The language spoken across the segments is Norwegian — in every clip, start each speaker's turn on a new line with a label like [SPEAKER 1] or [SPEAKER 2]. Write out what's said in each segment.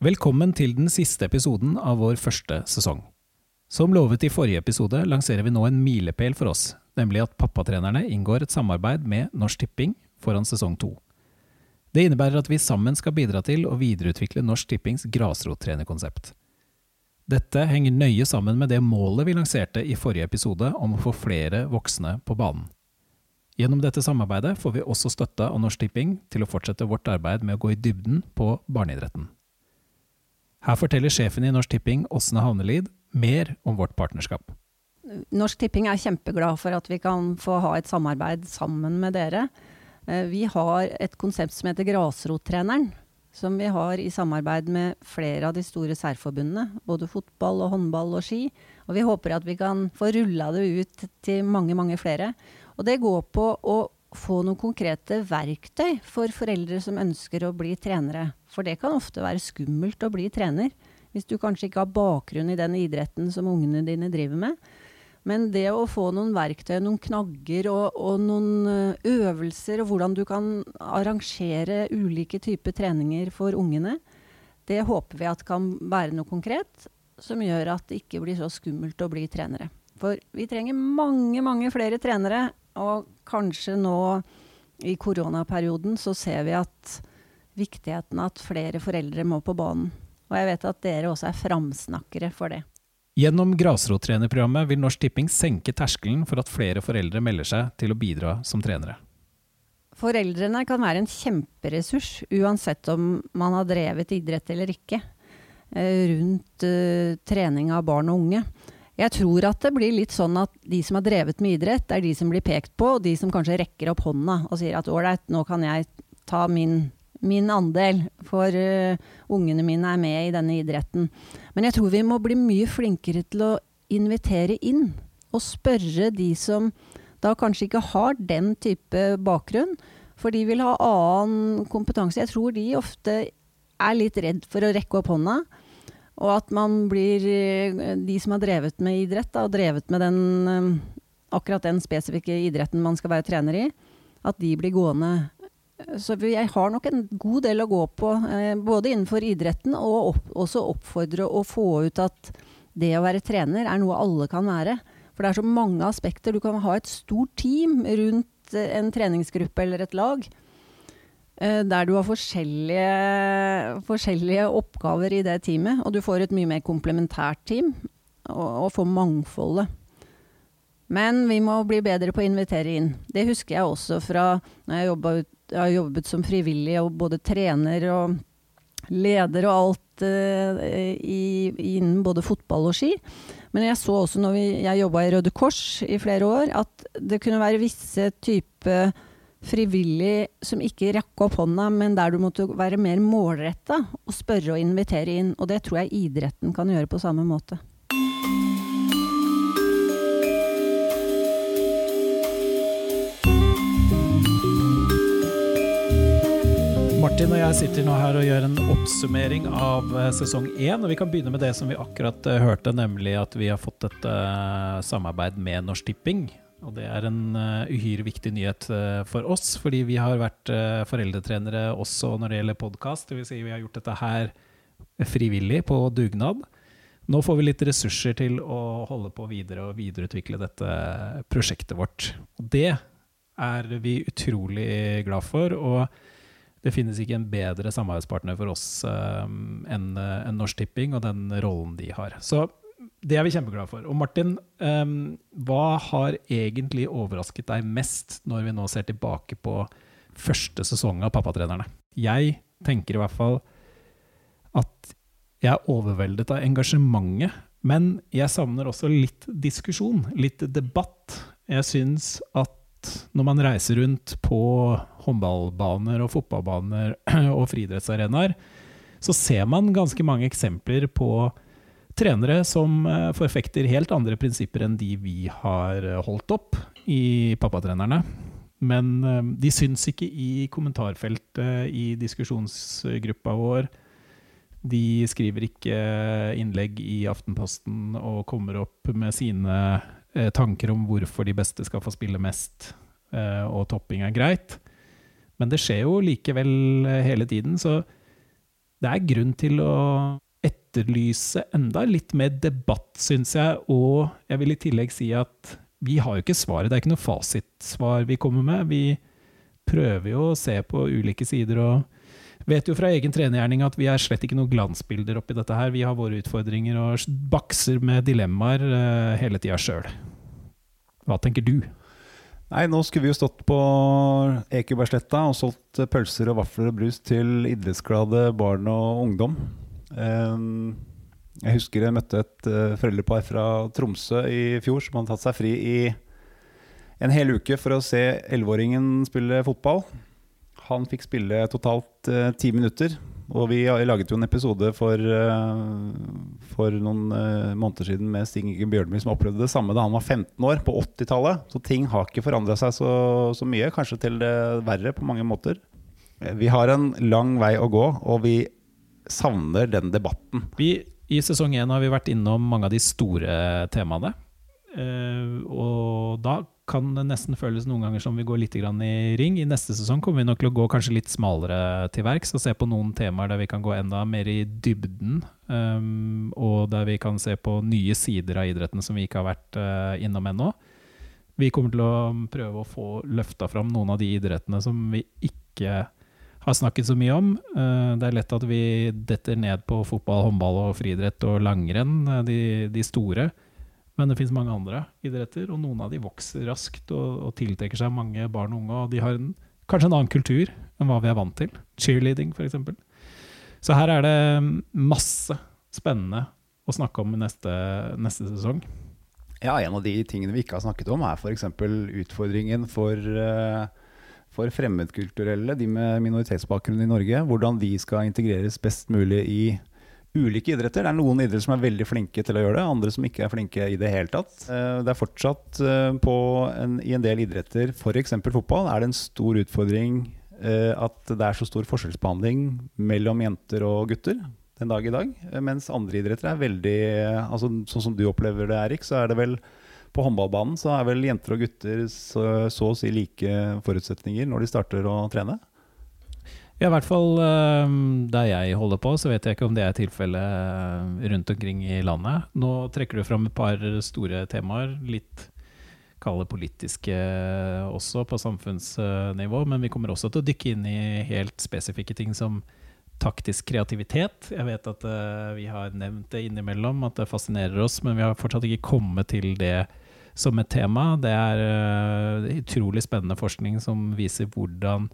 [SPEAKER 1] Velkommen til den siste episoden av vår første sesong. Som lovet i forrige episode lanserer vi nå en milepæl for oss, nemlig at pappatrenerne inngår et samarbeid med Norsk Tipping foran sesong to. Det innebærer at vi sammen skal bidra til å videreutvikle Norsk Tippings grasrottrenerkonsept. Dette henger nøye sammen med det målet vi lanserte i forrige episode om å få flere voksne på banen. Gjennom dette samarbeidet får vi også støtte av Norsk Tipping til å fortsette vårt arbeid med å gå i dybden på barneidretten. Her forteller sjefen i Norsk Tipping, Åsne Havnelid, mer om vårt partnerskap.
[SPEAKER 2] Norsk Tipping er kjempeglad for at vi kan få ha et samarbeid sammen med dere. Eh, vi har et konsept som heter Grasrottreneren, som vi har i samarbeid med flere av de store særforbundene. Både fotball og håndball og ski. Og vi håper at vi kan få rulla det ut til mange, mange flere. Og det går på å få noen konkrete verktøy for foreldre som ønsker å bli trenere. For det kan ofte være skummelt å bli trener, hvis du kanskje ikke har bakgrunn i den idretten som ungene dine driver med. Men det å få noen verktøy, noen knagger og, og noen eh, øvelser, og hvordan du kan arrangere ulike typer treninger for ungene, det håper vi at kan være noe konkret som gjør at det ikke blir så skummelt å bli trenere. For vi trenger mange, mange flere trenere og kanskje nå i koronaperioden så ser vi at viktigheten av at flere foreldre må på banen. Og jeg vet at dere også er framsnakkere for det.
[SPEAKER 1] Gjennom grasrottrenerprogrammet vil Norsk Tipping senke terskelen for at flere foreldre melder seg til å bidra som trenere.
[SPEAKER 2] Foreldrene kan være en kjemperessurs, uansett om man har drevet idrett eller ikke, eh, rundt uh, trening av barn og unge. Jeg tror at det blir litt sånn at de som har drevet med idrett, er de som blir pekt på, og de som kanskje rekker opp hånda og sier at ålreit, nå kan jeg ta min, min andel, for uh, ungene mine er med i denne idretten. Men jeg tror vi må bli mye flinkere til å invitere inn, og spørre de som da kanskje ikke har den type bakgrunn, for de vil ha annen kompetanse. Jeg tror de ofte er litt redd for å rekke opp hånda. Og at man blir eh, De som har drevet med idrett, da, og drevet med den, eh, akkurat den spesifikke idretten man skal være trener i, at de blir gående. Så jeg har nok en god del å gå på, eh, både innenfor idretten og opp, også oppfordre å få ut at det å være trener er noe alle kan være. For det er så mange aspekter. Du kan ha et stort team rundt en treningsgruppe eller et lag. Eh, der du har forskjellige, forskjellige, oppgaver i det teamet. Og du får et mye mer komplementært team, og, og får mangfoldet. Men vi må bli bedre på å invitere inn. Det husker jeg også fra når jeg, jobbet, jeg har jobbet som frivillig og både trener og leder og alt uh, innen både fotball og ski. Men jeg så også når vi, jeg jobba i Røde Kors i flere år, at det kunne være visse typer frivillig som ikke rakk opp hånda, men der du måtte være mer målretta og spørre og invitere inn. Og det tror jeg idretten kan gjøre på samme måte.
[SPEAKER 1] Martin og jeg sitter nå her og gjør en oppsummering av eh, sesong én. Og vi kan begynne med det som vi akkurat eh, hørte, nemlig at vi har fått et uh, samarbeid med Norsk Tipping. Og det er en uh, uhyre viktig nyhet uh, for oss, fordi vi har vært uh, foreldretrenere også når det gjelder podkast. Dvs. Si vi har gjort dette her frivillig, på dugnad. Nå får vi litt ressurser til å holde på videre og videreutvikle dette prosjektet vårt. Og det er vi utrolig glad for. og det finnes ikke en bedre samarbeidspartner for oss enn Norsk Tipping og den rollen de har. Så det er vi kjempeglade for. Og Martin, um, hva har egentlig overrasket deg mest når vi nå ser tilbake på første sesong av Pappatrenerne? Jeg tenker i hvert fall at jeg er overveldet av engasjementet, men jeg savner også litt diskusjon, litt debatt. Jeg syns at når man reiser rundt på håndballbaner og fotballbaner og friidrettsarenaer, så ser man ganske mange eksempler på trenere som eh, forfekter helt andre prinsipper enn de vi har eh, holdt opp i Pappatrenerne. Men eh, de syns ikke i kommentarfeltet i diskusjonsgruppa vår. De skriver ikke innlegg i Aftenposten og kommer opp med sine tanker om hvorfor de beste skal få spille mest, og topping er greit. Men det skjer jo likevel hele tiden, så det er grunn til å etterlyse enda litt mer debatt, syns jeg. Og jeg vil i tillegg si at vi har jo ikke svaret. Det er ikke noe fasitsvar vi kommer med. Vi prøver jo å se på ulike sider og vet jo fra egen trenergjerning at vi er slett ikke noen glansbilder oppi dette her. Vi har våre utfordringer og bakser med dilemmaer uh, hele tida sjøl. Hva tenker du?
[SPEAKER 3] Nei, nå skulle vi jo stått på Ekebergsletta og solgt pølser og vafler og brus til idrettsglade barn og ungdom. Um, jeg husker jeg møtte et uh, foreldrepar fra Tromsø i fjor som hadde tatt seg fri i en hel uke for å se elleveåringen spille fotball. Han fikk spille totalt eh, ti minutter. Og vi laget jo en episode for, uh, for noen måneder siden med Stig Inge Bjørnby som opplevde det samme da han var 15 år, på 80-tallet. Så ting har ikke forandra seg så, så mye, kanskje til det verre på mange måter. Vi har en lang vei å gå, og vi savner den debatten.
[SPEAKER 1] Vi, I sesong én har vi vært innom mange av de store temaene. Uh, og da kan det nesten føles noen ganger som vi går litt i ring. I neste sesong kommer vi nok til å gå kanskje litt smalere til verks og se på noen temaer der vi kan gå enda mer i dybden. Um, og der vi kan se på nye sider av idretten som vi ikke har vært uh, innom ennå. Vi kommer til å prøve å få løfta fram noen av de idrettene som vi ikke har snakket så mye om. Eh, det er lett at vi detter ned på fotball, håndball og friidrett og langrenn, eh, de, de, store. Men det finnes mange andre idretter, og noen av de vokser raskt og, og tiltrekker seg mange barn og unge. Og de har en, kanskje en annen kultur enn hva vi er vant til. Cheerleading, f.eks. Så her er det masse spennende å snakke om neste, neste sesong.
[SPEAKER 3] Ja, en av de tingene vi ikke har snakket om, er f.eks. utfordringen for uh for fremmedkulturelle, de med minoritetsbakgrunn i Norge, hvordan de skal integreres best mulig i ulike idretter. Det er noen idretter som er veldig flinke til å gjøre det, andre som ikke er flinke i det hele tatt. Eh, det er fortsatt eh, en, i en del idretter, f.eks. fotball, er det en stor utfordring eh, at det er så stor forskjellsbehandling mellom jenter og gutter den dag i dag. Mens andre idretter er veldig altså Sånn som du opplever det, Erik, så er det vel på håndballbanen så er vel jenter og gutter så, så å si like forutsetninger når de starter å trene?
[SPEAKER 1] Ja, i hvert fall uh, der jeg holder på, så vet jeg ikke om det er tilfellet eh, rundt omkring i landet. Nå trekker du fram et par store temaer, litt kalle politiske også, på samfunnsnivå. Men vi kommer også til å dykke inn i helt spesifikke ting som taktisk kreativitet. Jeg vet at uh, vi har nevnt det innimellom, at det fascinerer oss, men vi har fortsatt ikke kommet til det som et tema. Det er uh, utrolig spennende forskning som viser hvordan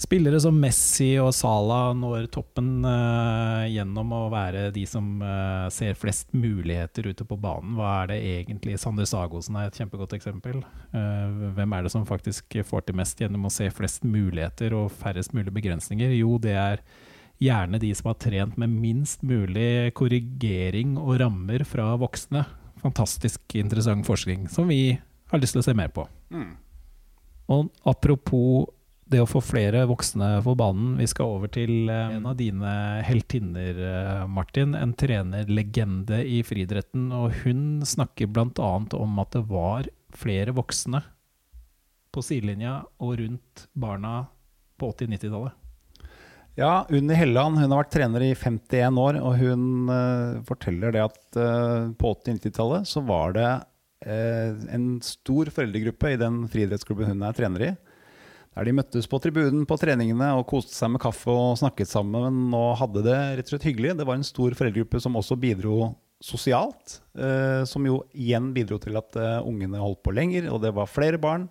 [SPEAKER 1] spillere som Messi og Salah når toppen uh, gjennom å være de som uh, ser flest muligheter ute på banen. Hva er det egentlig Sander Sagosen er et kjempegodt eksempel. Uh, hvem er det som faktisk får til mest gjennom å se flest muligheter og færrest mulig begrensninger? Jo, det er gjerne de som har trent med minst mulig korrigering og rammer fra voksne fantastisk interessant forskning som vi har lyst til å se mer på. Mm. Og apropos det å få flere voksne på banen, vi skal over til eh, en av dine heltinner, eh, Martin. En trenerlegende i friidretten. Og hun snakker bl.a. om at det var flere voksne på sidelinja og rundt barna på 80-90-tallet.
[SPEAKER 3] Ja, Unni Helland hun har vært trener i 51 år, og hun uh, forteller det at uh, på 80-90-tallet så var det uh, en stor foreldregruppe i den friidrettsklubben hun er trener i. Der de møttes på tribunen på treningene og koste seg med kaffe og snakket sammen og hadde det rett og slett hyggelig. Det var en stor foreldregruppe som også bidro sosialt, som jo igjen bidro til at ungene holdt på lenger, og det var flere barn.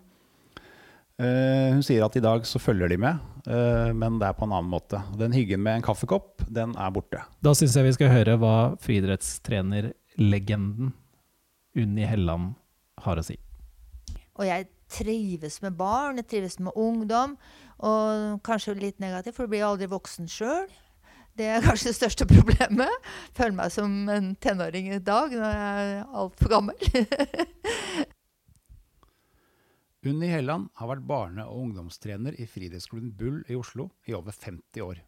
[SPEAKER 3] Uh, hun sier at i dag så følger de med, uh, men det er på en annen måte. Den hyggen med en kaffekopp, den er borte.
[SPEAKER 1] Da syns jeg vi skal høre hva friidrettstrenerlegenden Unni Helland har å si.
[SPEAKER 4] Og jeg trives med barn, jeg trives med ungdom. Og kanskje litt negativt, for du blir aldri voksen sjøl. Det er kanskje det største problemet. Føler meg som en tenåring i dag når jeg er altfor gammel.
[SPEAKER 3] Unni Helland har vært barne- og ungdomstrener i friidrettsklubben Bull i Oslo i over 50 år.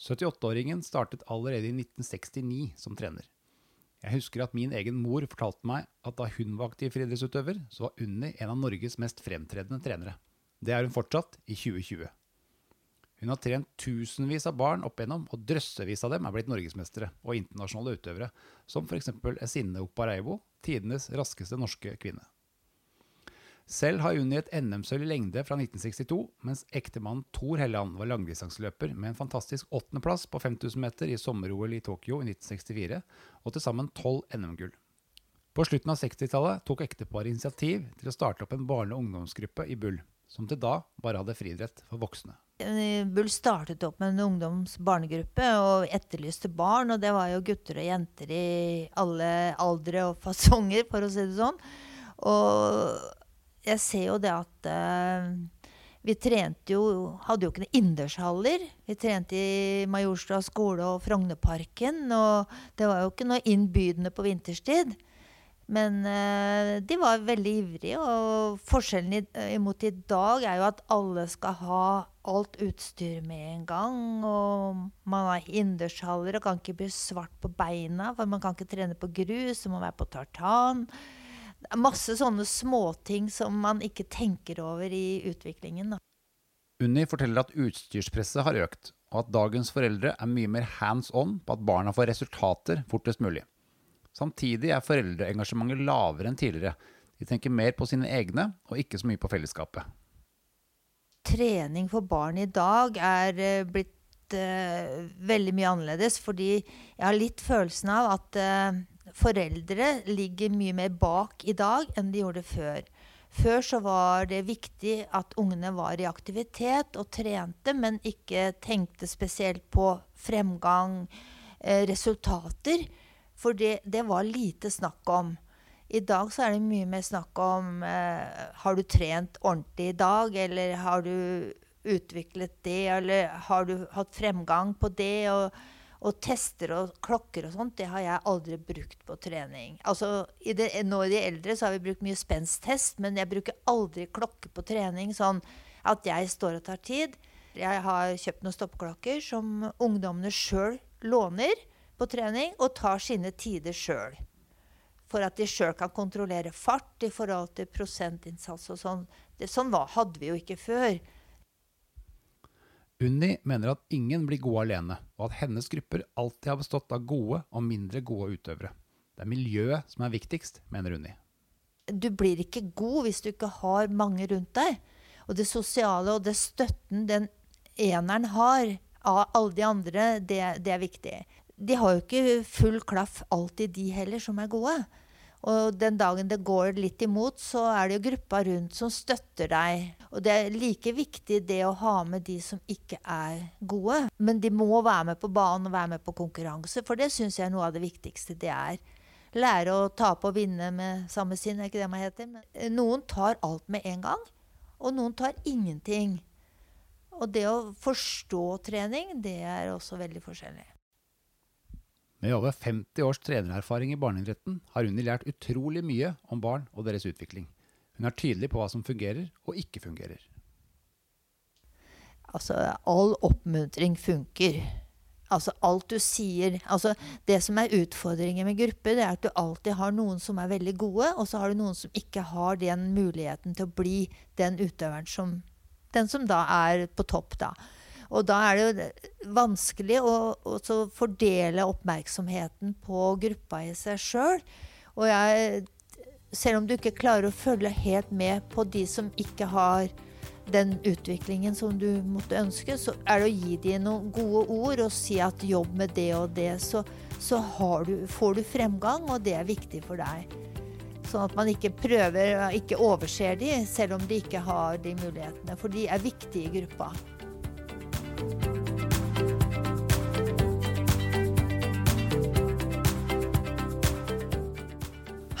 [SPEAKER 3] 78-åringen startet allerede i 1969 som trener. Jeg husker at min egen mor fortalte meg at da hun var aktiv friidrettsutøver, så var Unni en av Norges mest fremtredende trenere. Det er hun fortsatt i 2020. Hun har trent tusenvis av barn opp igjennom, og drøssevis av dem er blitt norgesmestere og internasjonale utøvere, som f.eks. Esinne Opareibo, tidenes raskeste norske kvinne. Selv har hun i et NM-sølv i lengde fra 1962, mens ektemannen Thor Helland var langdistanseløper med en fantastisk åttendeplass på 5000 meter i sommer-OL i Tokyo i 1964, og til sammen tolv NM-gull. På slutten av 60-tallet tok ekteparet initiativ til å starte opp en barne- og ungdomsgruppe i Bull, som til da bare hadde friidrett for voksne.
[SPEAKER 4] Eh, Bull startet opp med en ungdomsbarnegruppe og etterlyste barn. Og det var jo gutter og jenter i alle aldre og fasonger, for å si det sånn. Og jeg ser jo det at uh, vi trente jo Hadde jo ikke noen innendørshaller. Vi trente i Majorstua skole og Frognerparken. Og det var jo ikke noe innbydende på vinterstid. Men uh, de var veldig ivrige, og forskjellen i, imot i dag er jo at alle skal ha alt utstyr med en gang. Og man har innendørshaller og kan ikke bli svart på beina, for man kan ikke trene på grus, man må være på tartan. Det er masse sånne småting som man ikke tenker over i utviklingen. Da.
[SPEAKER 3] Unni forteller at utstyrspresset har økt, og at dagens foreldre er mye mer hands on på at barna får resultater fortest mulig. Samtidig er foreldreengasjementet lavere enn tidligere. De tenker mer på sine egne, og ikke så mye på fellesskapet.
[SPEAKER 4] Trening for barn i dag er eh, blitt uh, veldig mye annerledes, fordi jeg har litt følelsen av at eh, foreldre ligger mye mer bak i dag enn de gjorde før. Før så var det viktig at ungene var i aktivitet og trente, men ikke tenkte spesielt på fremgang, eh, resultater. For det, det, var lite snakk om. I dag så er det mye mer snakk om eh, Har du trent ordentlig i dag? Eller har du utviklet det? Eller har du hatt fremgang på det? Og, og tester og klokker og sånt, det har jeg aldri brukt på trening. Altså, i det, Nå i de eldre så har vi brukt mye spensttest, men jeg bruker aldri klokke på trening sånn at jeg står og tar tid. Jeg har kjøpt noen stoppeklokker som ungdommene sjøl låner på trening og tar sine tider sjøl. For at de sjøl kan kontrollere fart i forhold til prosentinnsats og sånn. Det, sånn var, hadde vi jo ikke før.
[SPEAKER 3] Unni mener at ingen blir gode alene, og at hennes grupper alltid har bestått av gode og mindre gode utøvere. Det er miljøet som er viktigst, mener Unni.
[SPEAKER 4] Du blir ikke god hvis du ikke har mange rundt deg. Og det sosiale og det støtten den eneren har av alle de andre, det, det er viktig. De har jo ikke full klaff alltid, de heller, som er gode. Og den dagen det går litt imot, så er det jo gruppa rundt som støtter deg. Og det er like viktig det å ha med de som ikke er gode. Men de må være med på banen og være med på konkurranse, for det syns jeg er noe av det viktigste det er. Lære å tape og vinne med samme sinn, er ikke det man heter? Men eh, noen tar alt med en gang, og noen tar ingenting. Og det å forstå trening, det er også veldig forskjellig.
[SPEAKER 3] Med over 50 års trenererfaring i barneidretten har Unni lært utrolig mye om barn og deres utvikling. Hun er tydelig på hva som fungerer og ikke fungerer.
[SPEAKER 4] Altså, all oppmuntring funker. Altså, alt du sier altså, Det som er utfordringen med grupper, det er at du alltid har noen som er veldig gode, og så har du noen som ikke har den muligheten til å bli den utøveren som Den som da er på topp, da. Og da er det jo vanskelig å, å fordele oppmerksomheten på gruppa i seg sjøl. Og jeg, selv om du ikke klarer å følge helt med på de som ikke har den utviklingen som du måtte ønske, så er det å gi dem noen gode ord og si at jobb med det og det, så, så du, får du fremgang, og det er viktig for deg. Sånn at man ikke prøver, ikke overser de, selv om de ikke har de mulighetene. For de er viktige i gruppa.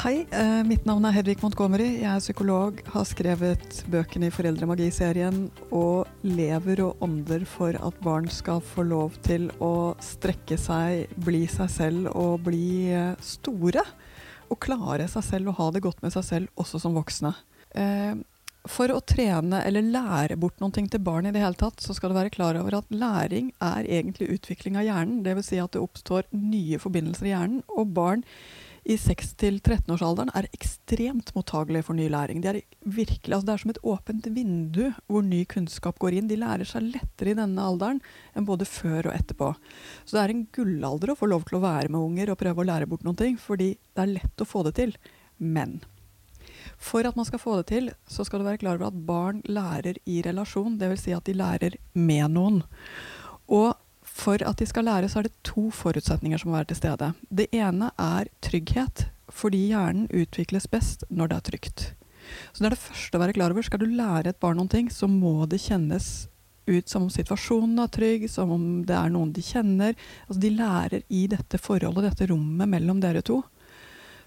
[SPEAKER 5] Hei, eh, mitt navn er Hedvig Montgomery. Jeg er psykolog, har skrevet bøkene i Foreldremagi-serien og lever og ånder for at barn skal få lov til å strekke seg, bli seg selv og bli eh, store. Og klare seg selv og ha det godt med seg selv også som voksne. For å trene eller lære bort noe til barn i det hele tatt, så skal du være klar over at læring er egentlig utvikling av hjernen. Dvs. Si at det oppstår nye forbindelser i hjernen. Og barn i 6-13-årsalderen er ekstremt mottagelige for ny læring. De er virkelig, altså det er som et åpent vindu hvor ny kunnskap går inn. De lærer seg lettere i denne alderen enn både før og etterpå. Så det er en gullalder å få lov til å være med unger og prøve å lære bort noen ting, fordi det er lett å få det til. Men for at man skal få det til, så skal du være klar over at barn lærer i relasjon. Dvs. Si at de lærer med noen. Og for at de skal lære, så er det to forutsetninger som må være til stede. Det ene er trygghet, fordi hjernen utvikles best når det er trygt. Så det er det første å være klar over. Skal du lære et barn noen ting, så må det kjennes ut som om situasjonen er trygg, som om det er noen de kjenner. Altså de lærer i dette forholdet, dette rommet mellom dere to.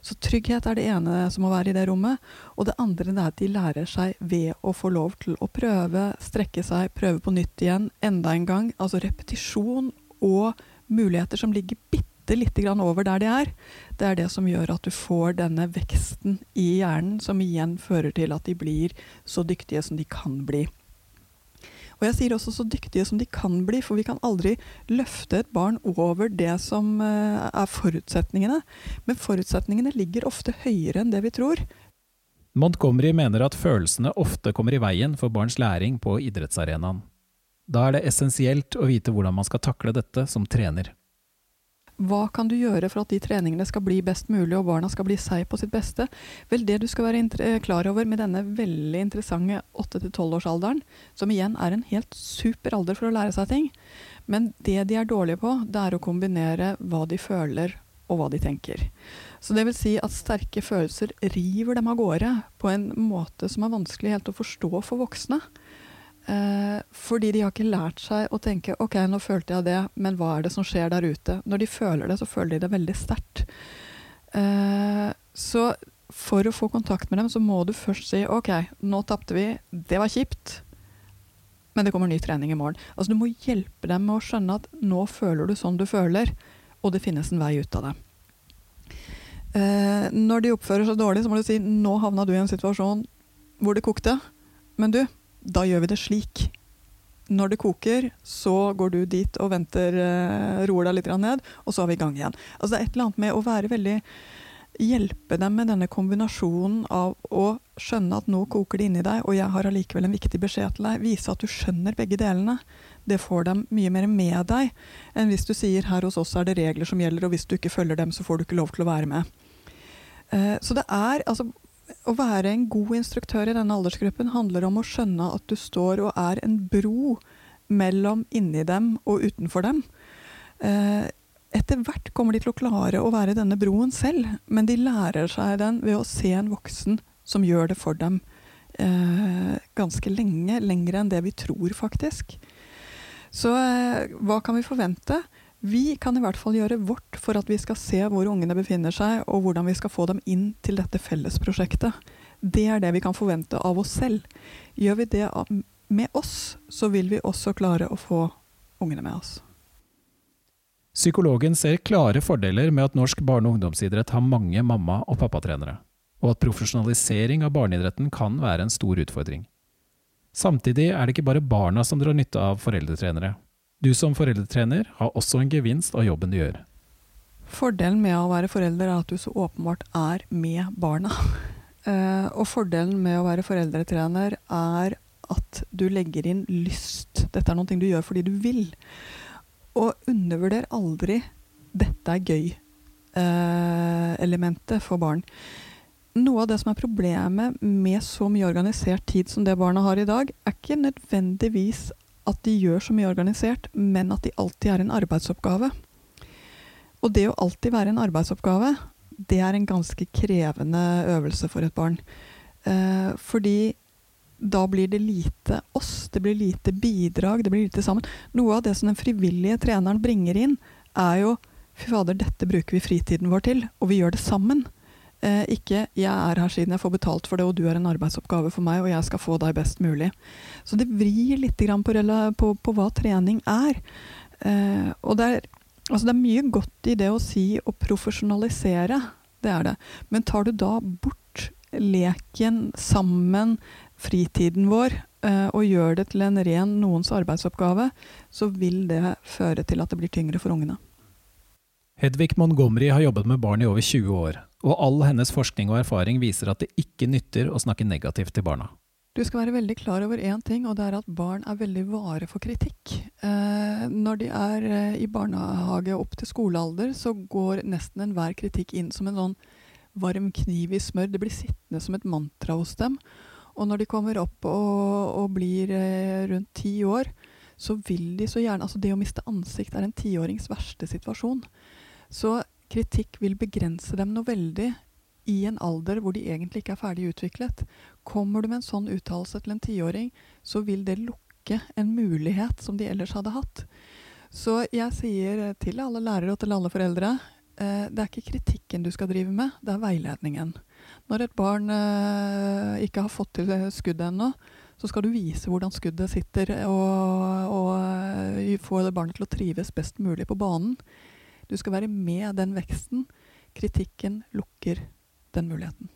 [SPEAKER 5] Så trygghet er det ene som må være i det rommet. Og det andre er at de lærer seg ved å få lov til å prøve, strekke seg, prøve på nytt igjen, enda en gang. Altså repetisjon og muligheter som ligger bitte lite grann over der de er. Det er det som gjør at du får denne veksten i hjernen, som igjen fører til at de blir så dyktige som de kan bli. Og jeg sier også så dyktige som de kan bli, for vi kan aldri løfte et barn over det som uh, er forutsetningene. Men forutsetningene ligger ofte høyere enn det vi tror.
[SPEAKER 1] Montgomery mener at følelsene ofte kommer i veien for barns læring på idrettsarenaen. Da er det essensielt å vite hvordan man skal takle dette som trener.
[SPEAKER 5] Hva kan du gjøre for at de treningene skal bli best mulig, og barna skal bli seg på sitt beste? Vel, det du skal være eh, klar over med denne veldig interessante 8-12-årsalderen, som igjen er en helt super alder for å lære seg ting, men det de er dårlige på, det er å kombinere hva de føler og hva de tenker. Så det vil si at sterke følelser river dem av gårde på en måte som er vanskelig helt å forstå for voksne. Eh, fordi de har ikke lært seg å tenke ok, nå følte jeg det, men hva er det som skjer der ute? Når de føler det, så føler de det veldig sterkt. Eh, så for å få kontakt med dem, så må du først si ok, nå tapte vi, det var kjipt, men det kommer ny trening i morgen. Altså Du må hjelpe dem med å skjønne at nå føler du sånn du føler, og det finnes en vei ut av det. Eh, når de oppfører seg dårlig, så må du si nå havna du i en situasjon hvor det kokte, men du, da gjør vi det slik. Når det koker, så går du dit og venter, uh, roer deg litt ned, og så er vi i gang igjen. Altså det er et eller annet med å være veldig Hjelpe dem med denne kombinasjonen av å skjønne at nå koker det inni deg, og jeg har allikevel en viktig beskjed til deg. Vise at du skjønner begge delene. Det får dem mye mer med deg enn hvis du sier her hos oss er det regler som gjelder, og hvis du ikke følger dem, så får du ikke lov til å være med. Uh, så det er altså å være en god instruktør i denne aldersgruppen handler om å skjønne at du står og er en bro mellom inni dem og utenfor dem. Eh, etter hvert kommer de til å klare å være denne broen selv, men de lærer seg den ved å se en voksen som gjør det for dem eh, ganske lenge. lengre enn det vi tror, faktisk. Så eh, hva kan vi forvente? Vi kan i hvert fall gjøre vårt for at vi skal se hvor ungene befinner seg, og hvordan vi skal få dem inn til dette fellesprosjektet. Det er det vi kan forvente av oss selv. Gjør vi det med oss, så vil vi også klare å få ungene med oss.
[SPEAKER 1] Psykologen ser klare fordeler med at norsk barne- og ungdomsidrett har mange mamma- og pappatrenere, og at profesjonalisering av barneidretten kan være en stor utfordring. Samtidig er det ikke bare barna som drar nytte av foreldretrenere. Du som foreldretrener har også en gevinst av jobben du gjør.
[SPEAKER 5] Fordelen med å være forelder er at du så åpenbart er med barna. Uh, og fordelen med å være foreldretrener er at du legger inn lyst. Dette er noe du gjør fordi du vil. Og undervurder aldri 'dette er gøy'-elementet uh, for barn. Noe av det som er problemet med så mye organisert tid som det barna har i dag, er ikke nødvendigvis at de gjør så mye organisert, men at de alltid er en arbeidsoppgave. Og det å alltid være en arbeidsoppgave, det er en ganske krevende øvelse for et barn. Eh, fordi da blir det lite oss, det blir lite bidrag, det blir lite sammen. Noe av det som den frivillige treneren bringer inn, er jo Fy fader, dette bruker vi fritiden vår til, og vi gjør det sammen. Eh, ikke 'jeg er her siden jeg får betalt for det, og du er en arbeidsoppgave for meg, og jeg skal få deg best mulig'. Så det vrir litt på, på, på, hva trening er. Eh, og det er, altså det er mye godt i det å si å profesjonalisere, det er det. Men tar du da bort leken sammen, fritiden vår, eh, og gjør det til en ren noens arbeidsoppgave, så vil det føre til at det blir tyngre for ungene.
[SPEAKER 1] Hedvig Montgomery har jobbet med barn i over 20 år, og all hennes forskning og erfaring viser at det ikke nytter å snakke negativt til barna.
[SPEAKER 5] Du skal være veldig klar over én ting, og det er at barn er veldig vare for kritikk. Eh, når de er eh, i barnehage opp til skolealder, så går nesten enhver kritikk inn som en sånn varm kniv i smør. Det blir sittende som et mantra hos dem. Og når de kommer opp og, og blir eh, rundt ti år, så vil de så gjerne Altså, det å miste ansikt er en tiårings verste situasjon. Så kritikk vil begrense dem noe veldig i en alder hvor de egentlig ikke er ferdig utviklet. Kommer du med en sånn uttalelse til en tiåring, så vil det lukke en mulighet som de ellers hadde hatt. Så jeg sier til alle lærere og til alle foreldre eh, det er ikke kritikken du skal drive med, det er veiledningen. Når et barn eh, ikke har fått til skuddet ennå, så skal du vise hvordan skuddet sitter, og, og få barnet til å trives best mulig på banen. Du skal være med den veksten. Kritikken lukker den muligheten.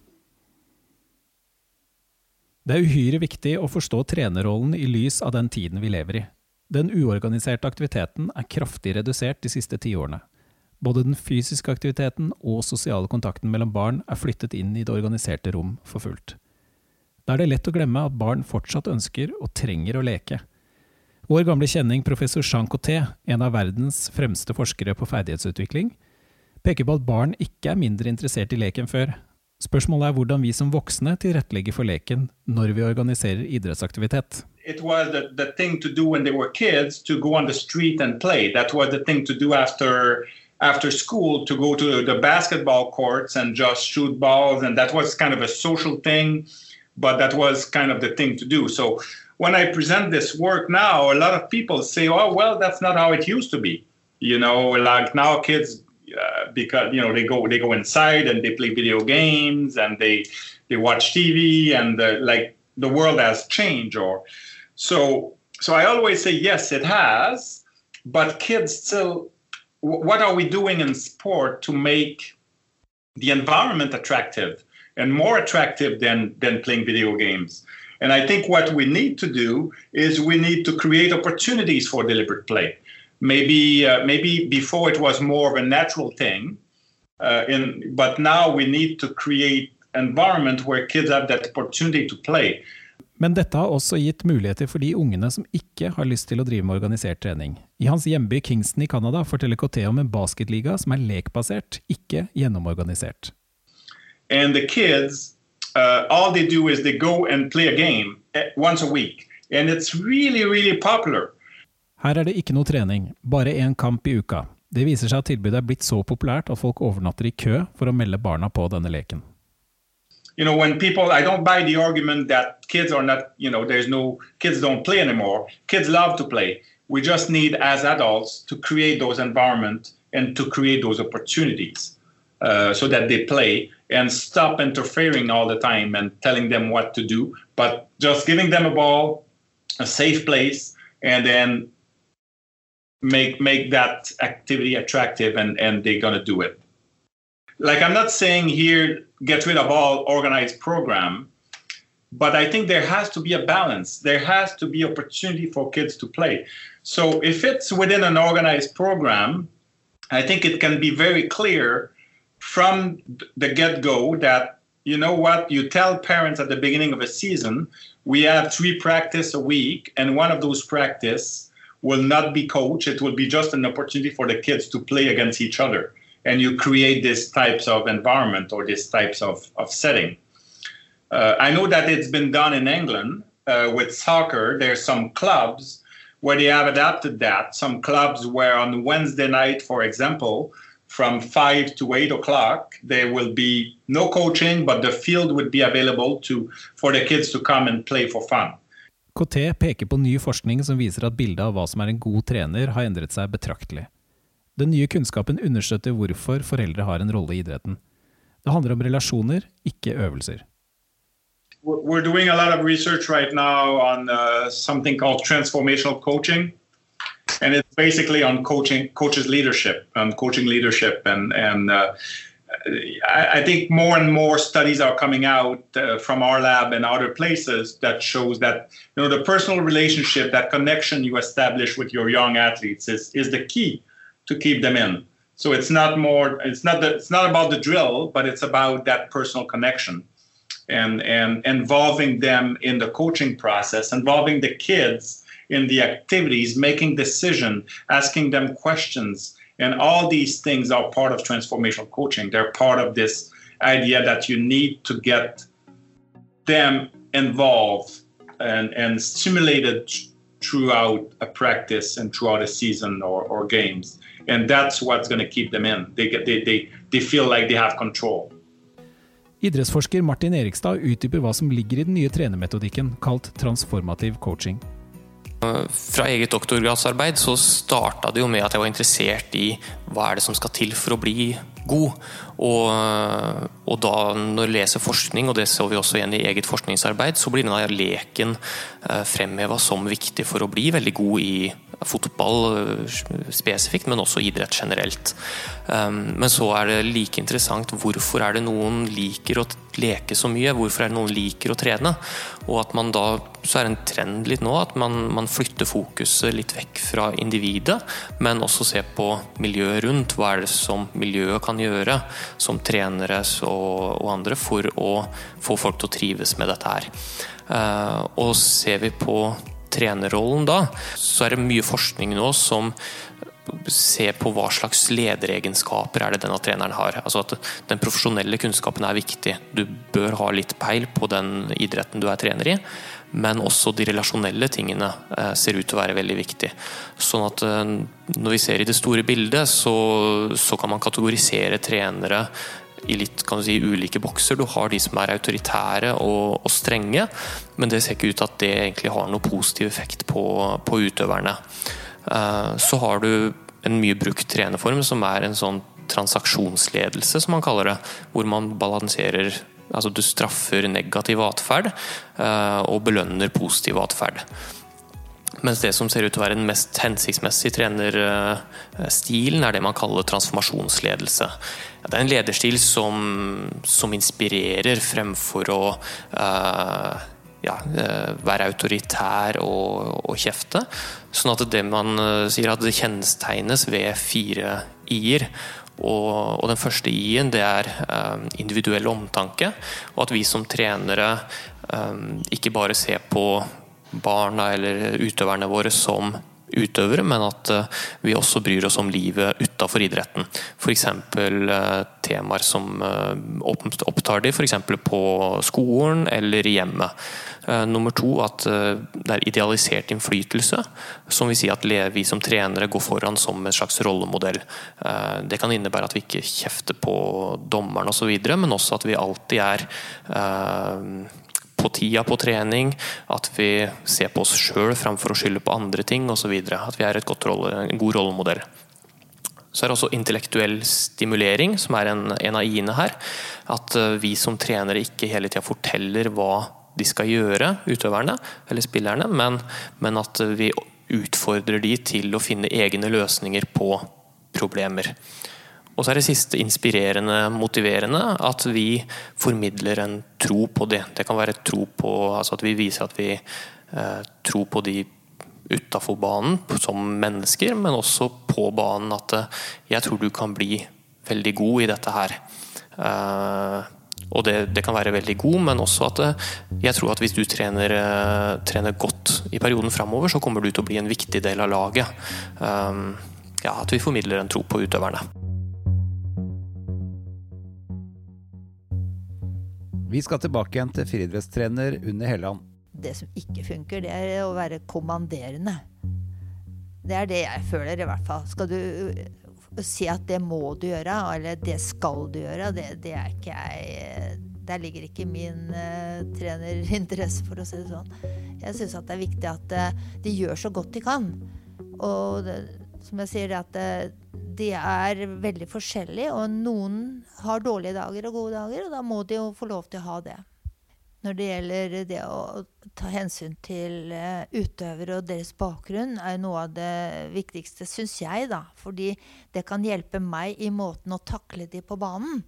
[SPEAKER 1] Det er uhyre viktig å forstå trenerrollen i lys av den tiden vi lever i. Den uorganiserte aktiviteten er kraftig redusert de siste tiårene. Både den fysiske aktiviteten og sosiale kontakten mellom barn er flyttet inn i det organiserte rom for fullt. Da er det lett å glemme at barn fortsatt ønsker og trenger å leke. Vår gamle kjenning professor Jean Coté, en av verdens fremste forskere på ferdighetsutvikling, peker på at barn ikke er mindre interessert i lek enn før. Spørsmålet er hvordan vi som voksne tilrettelegger for leken når vi organiserer idrettsaktivitet.
[SPEAKER 6] It was the, the thing to do when they were kids to go on the street and play. That was the thing to do after after school to go to the basketball courts and just shoot balls and that was kind of a social thing but that was kind of the thing to do. So when I present this work now, a lot of people say, "Oh, well, that's not how it used to be." You know, like now kids, uh, because you know they go they go inside and they play video games and they they watch TV and the, like the world has changed. Or so so I always say yes, it has, but kids still. What are we doing in sport to make the environment attractive and more attractive than than playing video games? And I think what we need to do is we need to create opportunities for deliberate play. Maybe uh, maybe before it was more of a natural thing, uh, in, but now we need to create environment where kids have that opportunity to play.
[SPEAKER 1] Men dette har også gitt muligheter for de ungene som ikke har lyst til å drive med organisert trening. I hans hjemby Kingston i Canada forteller KT om en basketliga som er lekbasert, ikke gjennomorganisert.
[SPEAKER 6] And the kids uh, all they do is they go and play a game eh, once a week. And it's really, really popular.
[SPEAKER 1] Her er det ikke noe trening, bare én kamp i uka. Det viser seg at tilbudet er blitt så populært at folk overnatter i kø for å melde barna på denne leken.
[SPEAKER 6] You know, when people, I don't buy the argument that kids are not, you know, there's no, kids don't play anymore. Kids love to play. We just need, as adults, to create those environments and to create those opportunities uh, so that they play and stop interfering all the time and telling them what to do, but just giving them a ball, a safe place, and then make make that activity attractive and and they're gonna do it. Like I'm not saying here get rid of all organized program, but I think there has to be a balance. There has to be opportunity for kids to play. So if it's within an organized program, I think it can be very clear from the get go that you know what you tell parents at the beginning of a season we have three practice a week and one of those practice will not be coached. It will be just an opportunity for the kids to play against each other. And you create these types of environment or these types of, of setting. Uh, i know that it's been done in england uh, with soccer. There's some clubs where they have adapted that. Some clubs where on wednesday night for example from 5 to 8 o'clock there will be no coaching but the field would be available to, for the kids to come and play for fun.
[SPEAKER 1] KT peker på ny forskning som viser at bildet av hva som er en god trener har endret seg betraktelig. Den nye kunnskapen understøtter hvorfor foreldre har en rolle i idretten. Det handler om relasjoner, ikke øvelser.
[SPEAKER 6] We're doing a lot of research right now on uh, something called transformational coaching. And it's basically on coaching coaches leadership on coaching leadership and and uh, I, I, think more and more studies are coming out uh, from our lab and other places that shows that you know the personal relationship that connection you establish with your young athletes is is the key to keep them in So it's not more. It's not. The, it's not about the drill, but it's about that personal connection, and and involving them in the coaching process, involving the kids in the activities, making decision, asking them questions, and all these things are part of transformational coaching. They're part of this idea that you need to get them involved and, and stimulated throughout a practice and throughout a season or, or games. And that's what's going to keep them in. They, get, they, they, they feel like they have control.
[SPEAKER 1] Idrettsforsker Martin Erikstad utdyper hva som ligger i den nye trenermetodikken kalt transformativ coaching.
[SPEAKER 7] Fra eget doktorgradsarbeid så starta det jo med at jeg var interessert i hva er det som skal til for å bli god. Og, og da når jeg leser forskning, og det så vi også igjen i eget forskningsarbeid, så blir denne leken eh, fremheva som viktig for å bli veldig god i fotball eh, spesifikt, men også idrett generelt. Um, men så er det like interessant hvorfor er det noen liker å leke så mye, hvorfor er det noen liker å trene? Og at man da, så er det en trend litt nå at man, man flytter fokuset litt vekk fra individet, men også ser på miljøet rundt. Hva er det som miljøet kan gjøre som trenere og, og andre for å få folk til å trives med dette her. Uh, og ser vi på trenerrollen da, så er det mye forskning nå som ser på hva slags lederegenskaper er det denne treneren har. Altså at Den profesjonelle kunnskapen er viktig. Du bør ha litt peil på den idretten du er trener i. Men også de relasjonelle tingene eh, ser ut til å være veldig viktig. Sånn at eh, når vi ser i det store bildet, så, så kan man kategorisere trenere i litt kan du si, ulike bokser. Du har de som er autoritære og, og, strenge, men det ser ikke ut til at det egentlig har noe positiv effekt på, på utøverne. Uh, så har du en mye brukt trenerform som er en sånn transaksjonsledelse, som man kaller det. Hvor man balanserer Altså du straffer negativ atferd uh, og belønner positiv atferd. Mens det som ser ut til å være den mest hensiktsmessige trenerstilen, er det man kaller transformasjonsledelse. Det er en lederstil som, som inspirerer fremfor å uh, ja, uh, være autoritær og, og, kjefte. Sånn at det man uh, sier at det kjennetegnes ved fire i-er. Og, og, den første i-en det er individuell omtanke. Og at vi som trenere ikke bare ser på barna eller utøverne våre som utøvere, men at eh, vi også bryr oss om livet utafor idretten. F.eks. Eh, temaer som eh, opptar de f.eks. på skolen eller i hjemmet. Nummer to at det er idealisert innflytelse, som vil si at vi som trenere går foran som en slags rollemodell. Det kan innebære at vi ikke kjefter på dommeren osv., men også at vi alltid er på tida på trening, at vi ser på oss sjøl framfor å skylde på andre ting osv. At vi er rolle, en god rollemodell. Så er det også intellektuell stimulering, som er en, en av i-ene her. At eh, vi som trenere ikke hele tida forteller hva de skal gjøre, utøverne eller spillerne, men, men at vi utfordrer de til å finne egne løsninger på problemer. Og så er det siste inspirerende, motiverende, at vi formidler en tro på det. Det kan være tro på altså at vi viser at vi eh, tror på de utafor banen som mennesker, men også på banen at eh, jeg tror du kan bli veldig god i dette her. Eh, og det, det, kan være veldig god, men også at eh, jeg tror at hvis du trener, eh, trener godt i perioden framover, så kommer du til å bli en viktig del av laget. Eh, ja, at vi formidler en tro på utøverne.
[SPEAKER 3] Vi skal tilbake igjen til friidrettstrener Unni Helland.
[SPEAKER 4] Det som ikke funker, det er å være kommanderende. Det er det jeg føler, i hvert fall. Skal du uh, si at det må du gjøre, eller det skal du gjøre, det, det er ikke jeg Der ligger ikke min uh, trenerinteresse, for å si det sånn. Jeg syns det er viktig at uh, de gjør så godt de kan. Og det, som jeg sier, at uh, de er veldig forskjellige, og noen har dårlige dager og gode dager, og da må de jo få lov til å ha det. Når det gjelder det å ta hensyn til uh, utøvere og deres bakgrunn, er noe av det viktigste, syns jeg, da. Fordi det kan hjelpe meg i måten å takle de på banen.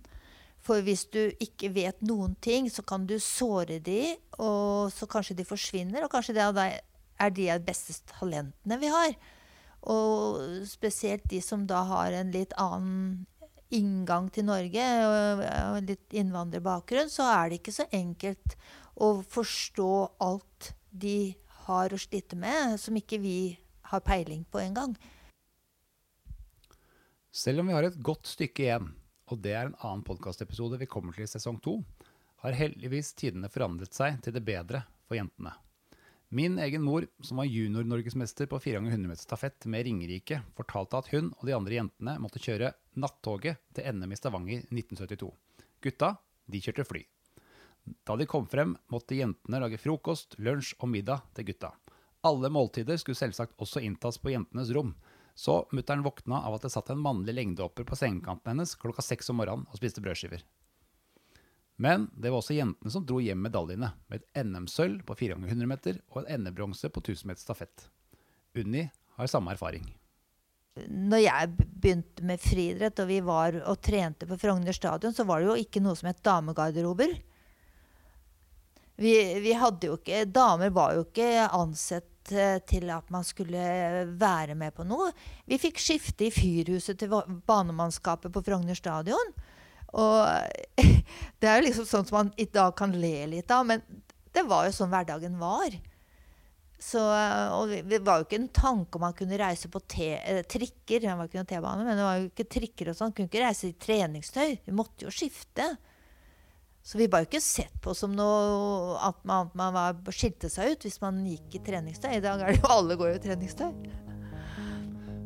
[SPEAKER 4] For hvis du ikke vet noen ting, så kan du såre de, og så kanskje de forsvinner. Og kanskje det er de beste talentene vi har. Og spesielt de som da har en litt annen inngang til Norge, og litt innvandrerbakgrunn, så er det ikke så enkelt å forstå alt de har å slite med, som ikke vi har peiling på engang.
[SPEAKER 3] Selv om vi har et godt stykke igjen, og det er en annen podkastepisode vi kommer til i sesong to, har heldigvis tidene forandret seg til det bedre for jentene. Min egen mor, som var junior-norgesmester på 4 ganger 100 meter stafett med Ringerike, fortalte at hun og de andre jentene måtte kjøre nattoget til NM i Stavanger 1972. Gutta, de kjørte fly. Da de kom frem, måtte jentene lage frokost, lunsj og middag til gutta. Alle måltider skulle selvsagt også inntas på jentenes rom, så mutter'n våkna av at det satt en mannlig lengdehopper på sengekanten hennes klokka seks om morgenen og spiste brødskiver. Men det var også jentene som dro hjem medaljene, med et NM-sølv på 4 ganger 100 meter og en NM-bronse på 1000 meter stafett. Unni har samme erfaring.
[SPEAKER 4] Når jeg begynte med friidrett og vi var og trente på Frogner stadion, så var det jo ikke noe som het damegarderober. Vi, vi hadde jo ikke Damer var jo ikke ansett eh, til at man skulle være med på noe. Vi fikk skifte i fyrhuset til banemannskapet på Frogner stadion. Og det er jo liksom sånn som man i dag kan le litt av, men det var jo sånn hverdagen var. Så, og det var jo ikke en tanke om man kunne reise på te, eh, trikker. Det var ikke noen T-bane, men det var jo ikke trikker og sånn. Kunne ikke reise i treningstøy. Vi måtte jo skifte. Så vi var jo ikke sett på som noe at man, man var, skilte seg ut hvis man gikk i treningstøy. I dag er det jo alle går i treningstøy.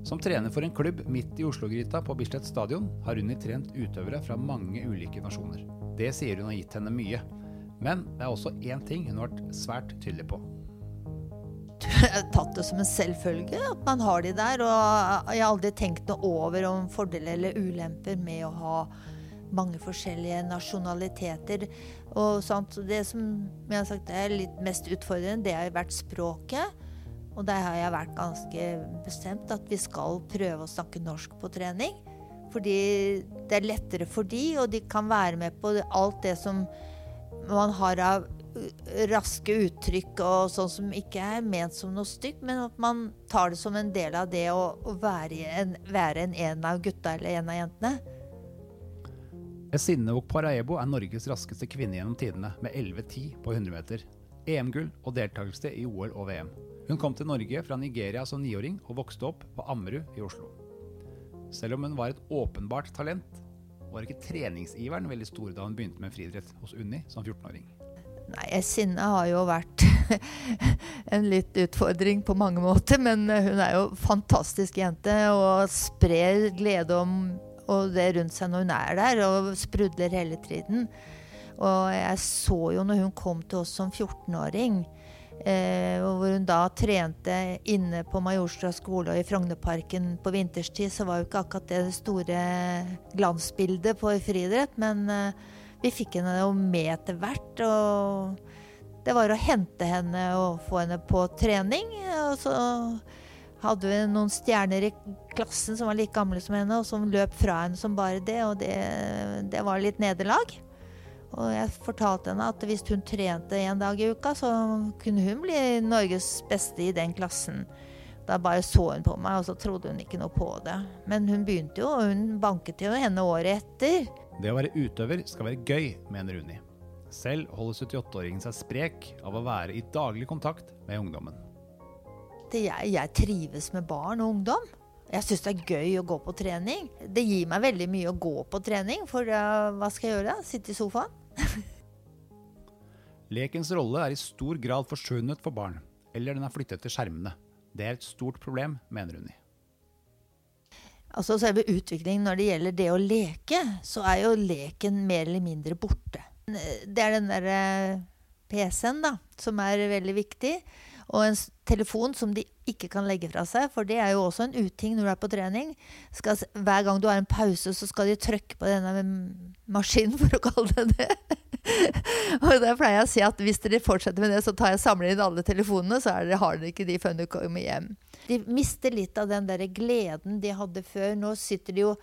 [SPEAKER 3] Som trener for en klubb midt i Oslo-gryta på Bislett stadion, har Unni trent utøvere fra mange ulike nasjoner. Det sier hun har gitt henne mye. Men det er også én ting hun har vært svært tydelig på.
[SPEAKER 4] Jeg har tatt det som en selvfølge at man har de der. Og jeg har aldri tenkt noe over om fordeler eller ulemper med å ha mange forskjellige nasjonaliteter. Og sånt. Det som jeg har sagt er litt mest utfordrende, det har vært språket. Og der har jeg vært ganske bestemt at vi skal prøve å snakke norsk på trening. Fordi det er lettere for de, og de kan være med på alt det som man har av raske uttrykk og sånn som ikke er ment som noe stygt, men at man tar det som en del av det å, være, en, være en, en av gutta eller en av jentene.
[SPEAKER 3] Esinneok Paraebo er Norges raskeste kvinne gjennom tidene, med 11,10 på 100 meter. EM-gull og deltakelse i OL og VM. Hun kom til Norge fra Nigeria som niåring og vokste opp på Ammerud i Oslo. Selv om hun var et åpenbart talent, var ikke treningsiveren veldig stor da hun begynte med friidrett hos Unni som 14-åring.
[SPEAKER 4] Nei, sinne har jo vært en litt utfordring på mange måter, men hun er jo fantastisk jente og sprer glede om og det rundt seg når hun er der, og sprudler hele tiden. Og jeg så jo når hun kom til oss som 14-åring, eh, hvor hun da trente inne på Majorstua skole og i Frognerparken på vinterstid, så var jo ikke akkurat det store glansbildet på friidrett, men eh, vi fikk henne jo med etter hvert. Og det var å hente henne og få henne på trening. Og så hadde vi noen stjerner i klassen som var like gamle som henne, og som løp fra henne som bare det. Og det, det var litt nederlag. Og jeg fortalte henne at hvis hun trente en dag i uka, så kunne hun bli Norges beste i den klassen. Da bare så hun på meg, og så trodde hun ikke noe på det. Men hun begynte jo, og hun banket jo henne året etter.
[SPEAKER 3] Det å være utøver skal være gøy, mener Unni. Selv holder 78-åringen seg sprek av å være i daglig kontakt med ungdommen.
[SPEAKER 4] Det jeg, jeg trives med barn og ungdom. Jeg syns det er gøy å gå på trening. Det gir meg veldig mye å gå på trening, for uh, hva skal jeg gjøre? Sitte i sofaen?
[SPEAKER 3] Lekens rolle er i stor grad forsvunnet for barn, eller den er flyttet til skjermene. Det er et stort problem, mener Unni.
[SPEAKER 4] Altså selve utviklingen når det gjelder det å leke, så er jo leken mer eller mindre borte. Det er den derre PC-en da, som er veldig viktig. Og en telefon som de ikke kan legge fra seg, for det er jo også en uting når du er på trening. Skal, hver gang du har en pause, så skal de trykke på denne maskinen, for å kalle det det. og der pleier jeg å si at hvis dere fortsetter med det, så tar jeg samler inn alle telefonene, så er det, har dere ikke de før dere kommer hjem. De mister litt av den der gleden de hadde før. Nå sitter de jo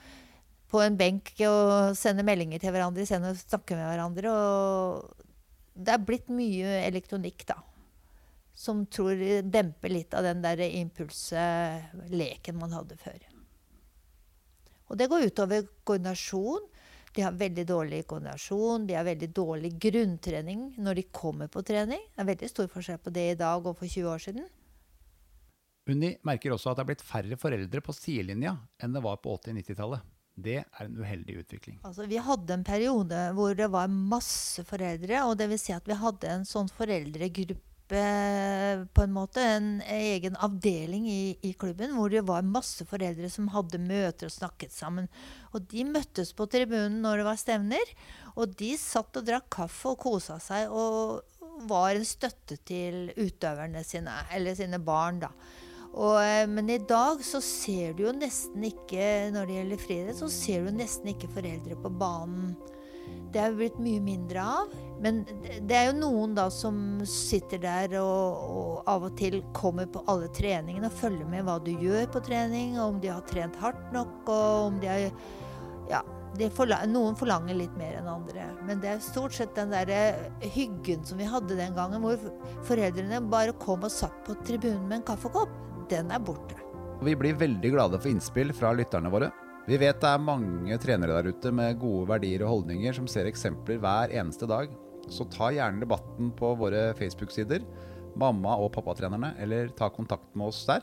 [SPEAKER 4] på en benk og sender meldinger til hverandre sender og snakker med hverandre. Og det er blitt mye elektronikk, da. Som tror demper litt av den der impulsleken man hadde før. Og det går utover koordinasjon. De har veldig dårlig koordinasjon, de har veldig dårlig grunntrening når de kommer på trening. Det er veldig stor forskjell på det i dag og for 20 år siden.
[SPEAKER 3] Unni merker også at det er blitt færre foreldre på sidelinja enn det var på 80-90-tallet. Det er en uheldig utvikling.
[SPEAKER 4] Altså, vi hadde en periode hvor det var masse foreldre, og det vil si at vi hadde en sånn foreldregruppe på en måte, en egen avdeling i, i, klubben hvor det var masse foreldre som hadde møter og snakket sammen. Og de møttes på tribunen når det var stevner, og de satt og drakk kaffe og kosa seg og var en støtte til utøverne sine, eller sine barn, da. Og, eh, men i dag så ser du jo nesten ikke Når det gjelder friidrett, så ser du nesten ikke foreldre på banen. Det er blitt mye mindre av. Men det er jo noen da som sitter der og, og av og til kommer på alle treningene og følger med hva du gjør på trening, og om de har trent hardt nok, og om de har Ja. Forla noen forlanger litt mer enn andre. Men det er stort sett den der hyggen som vi hadde den gangen, hvor foreldrene bare kom og satt på tribunen med en kaffekopp den er borte.
[SPEAKER 3] Vi blir veldig glade for innspill fra lytterne våre. Vi vet det er mange trenere der ute med gode verdier og holdninger som ser eksempler hver eneste dag. Så ta gjerne debatten på våre Facebook-sider, mamma- og pappatrenerne, eller ta kontakt med oss der.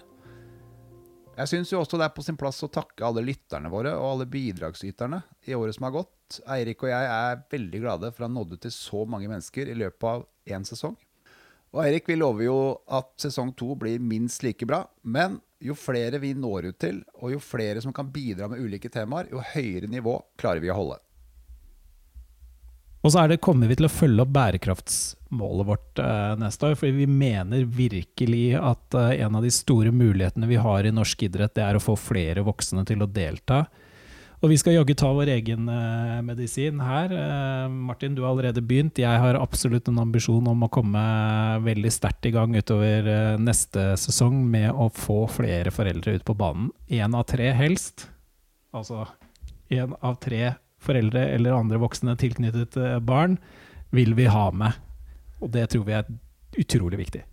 [SPEAKER 3] Jeg syns jo også det er på sin plass å takke alle lytterne våre og alle bidragsyterne i året som har gått. Eirik og jeg er veldig glade for å ha nådd ut til så mange mennesker i løpet av én sesong. Og Eirik, vi lover jo at sesong to blir minst like bra. Men jo flere vi når ut til, og jo flere som kan bidra med ulike temaer, jo høyere nivå klarer vi å holde.
[SPEAKER 1] Og så det, kommer vi til å følge opp bærekraftsmålet vårt eh, neste år. For vi mener virkelig at eh, en av de store mulighetene vi har i norsk idrett, det er å få flere voksne til å delta. Og vi skal jaggu ta vår egen uh, medisin her. Uh, Martin, du har allerede begynt. Jeg har absolutt en ambisjon om å komme veldig sterkt i gang utover uh, neste sesong med å få flere foreldre ut på banen. Én av tre helst. Altså én av tre foreldre eller andre voksne tilknyttet barn vil vi ha med. Og det tror vi er utrolig viktig.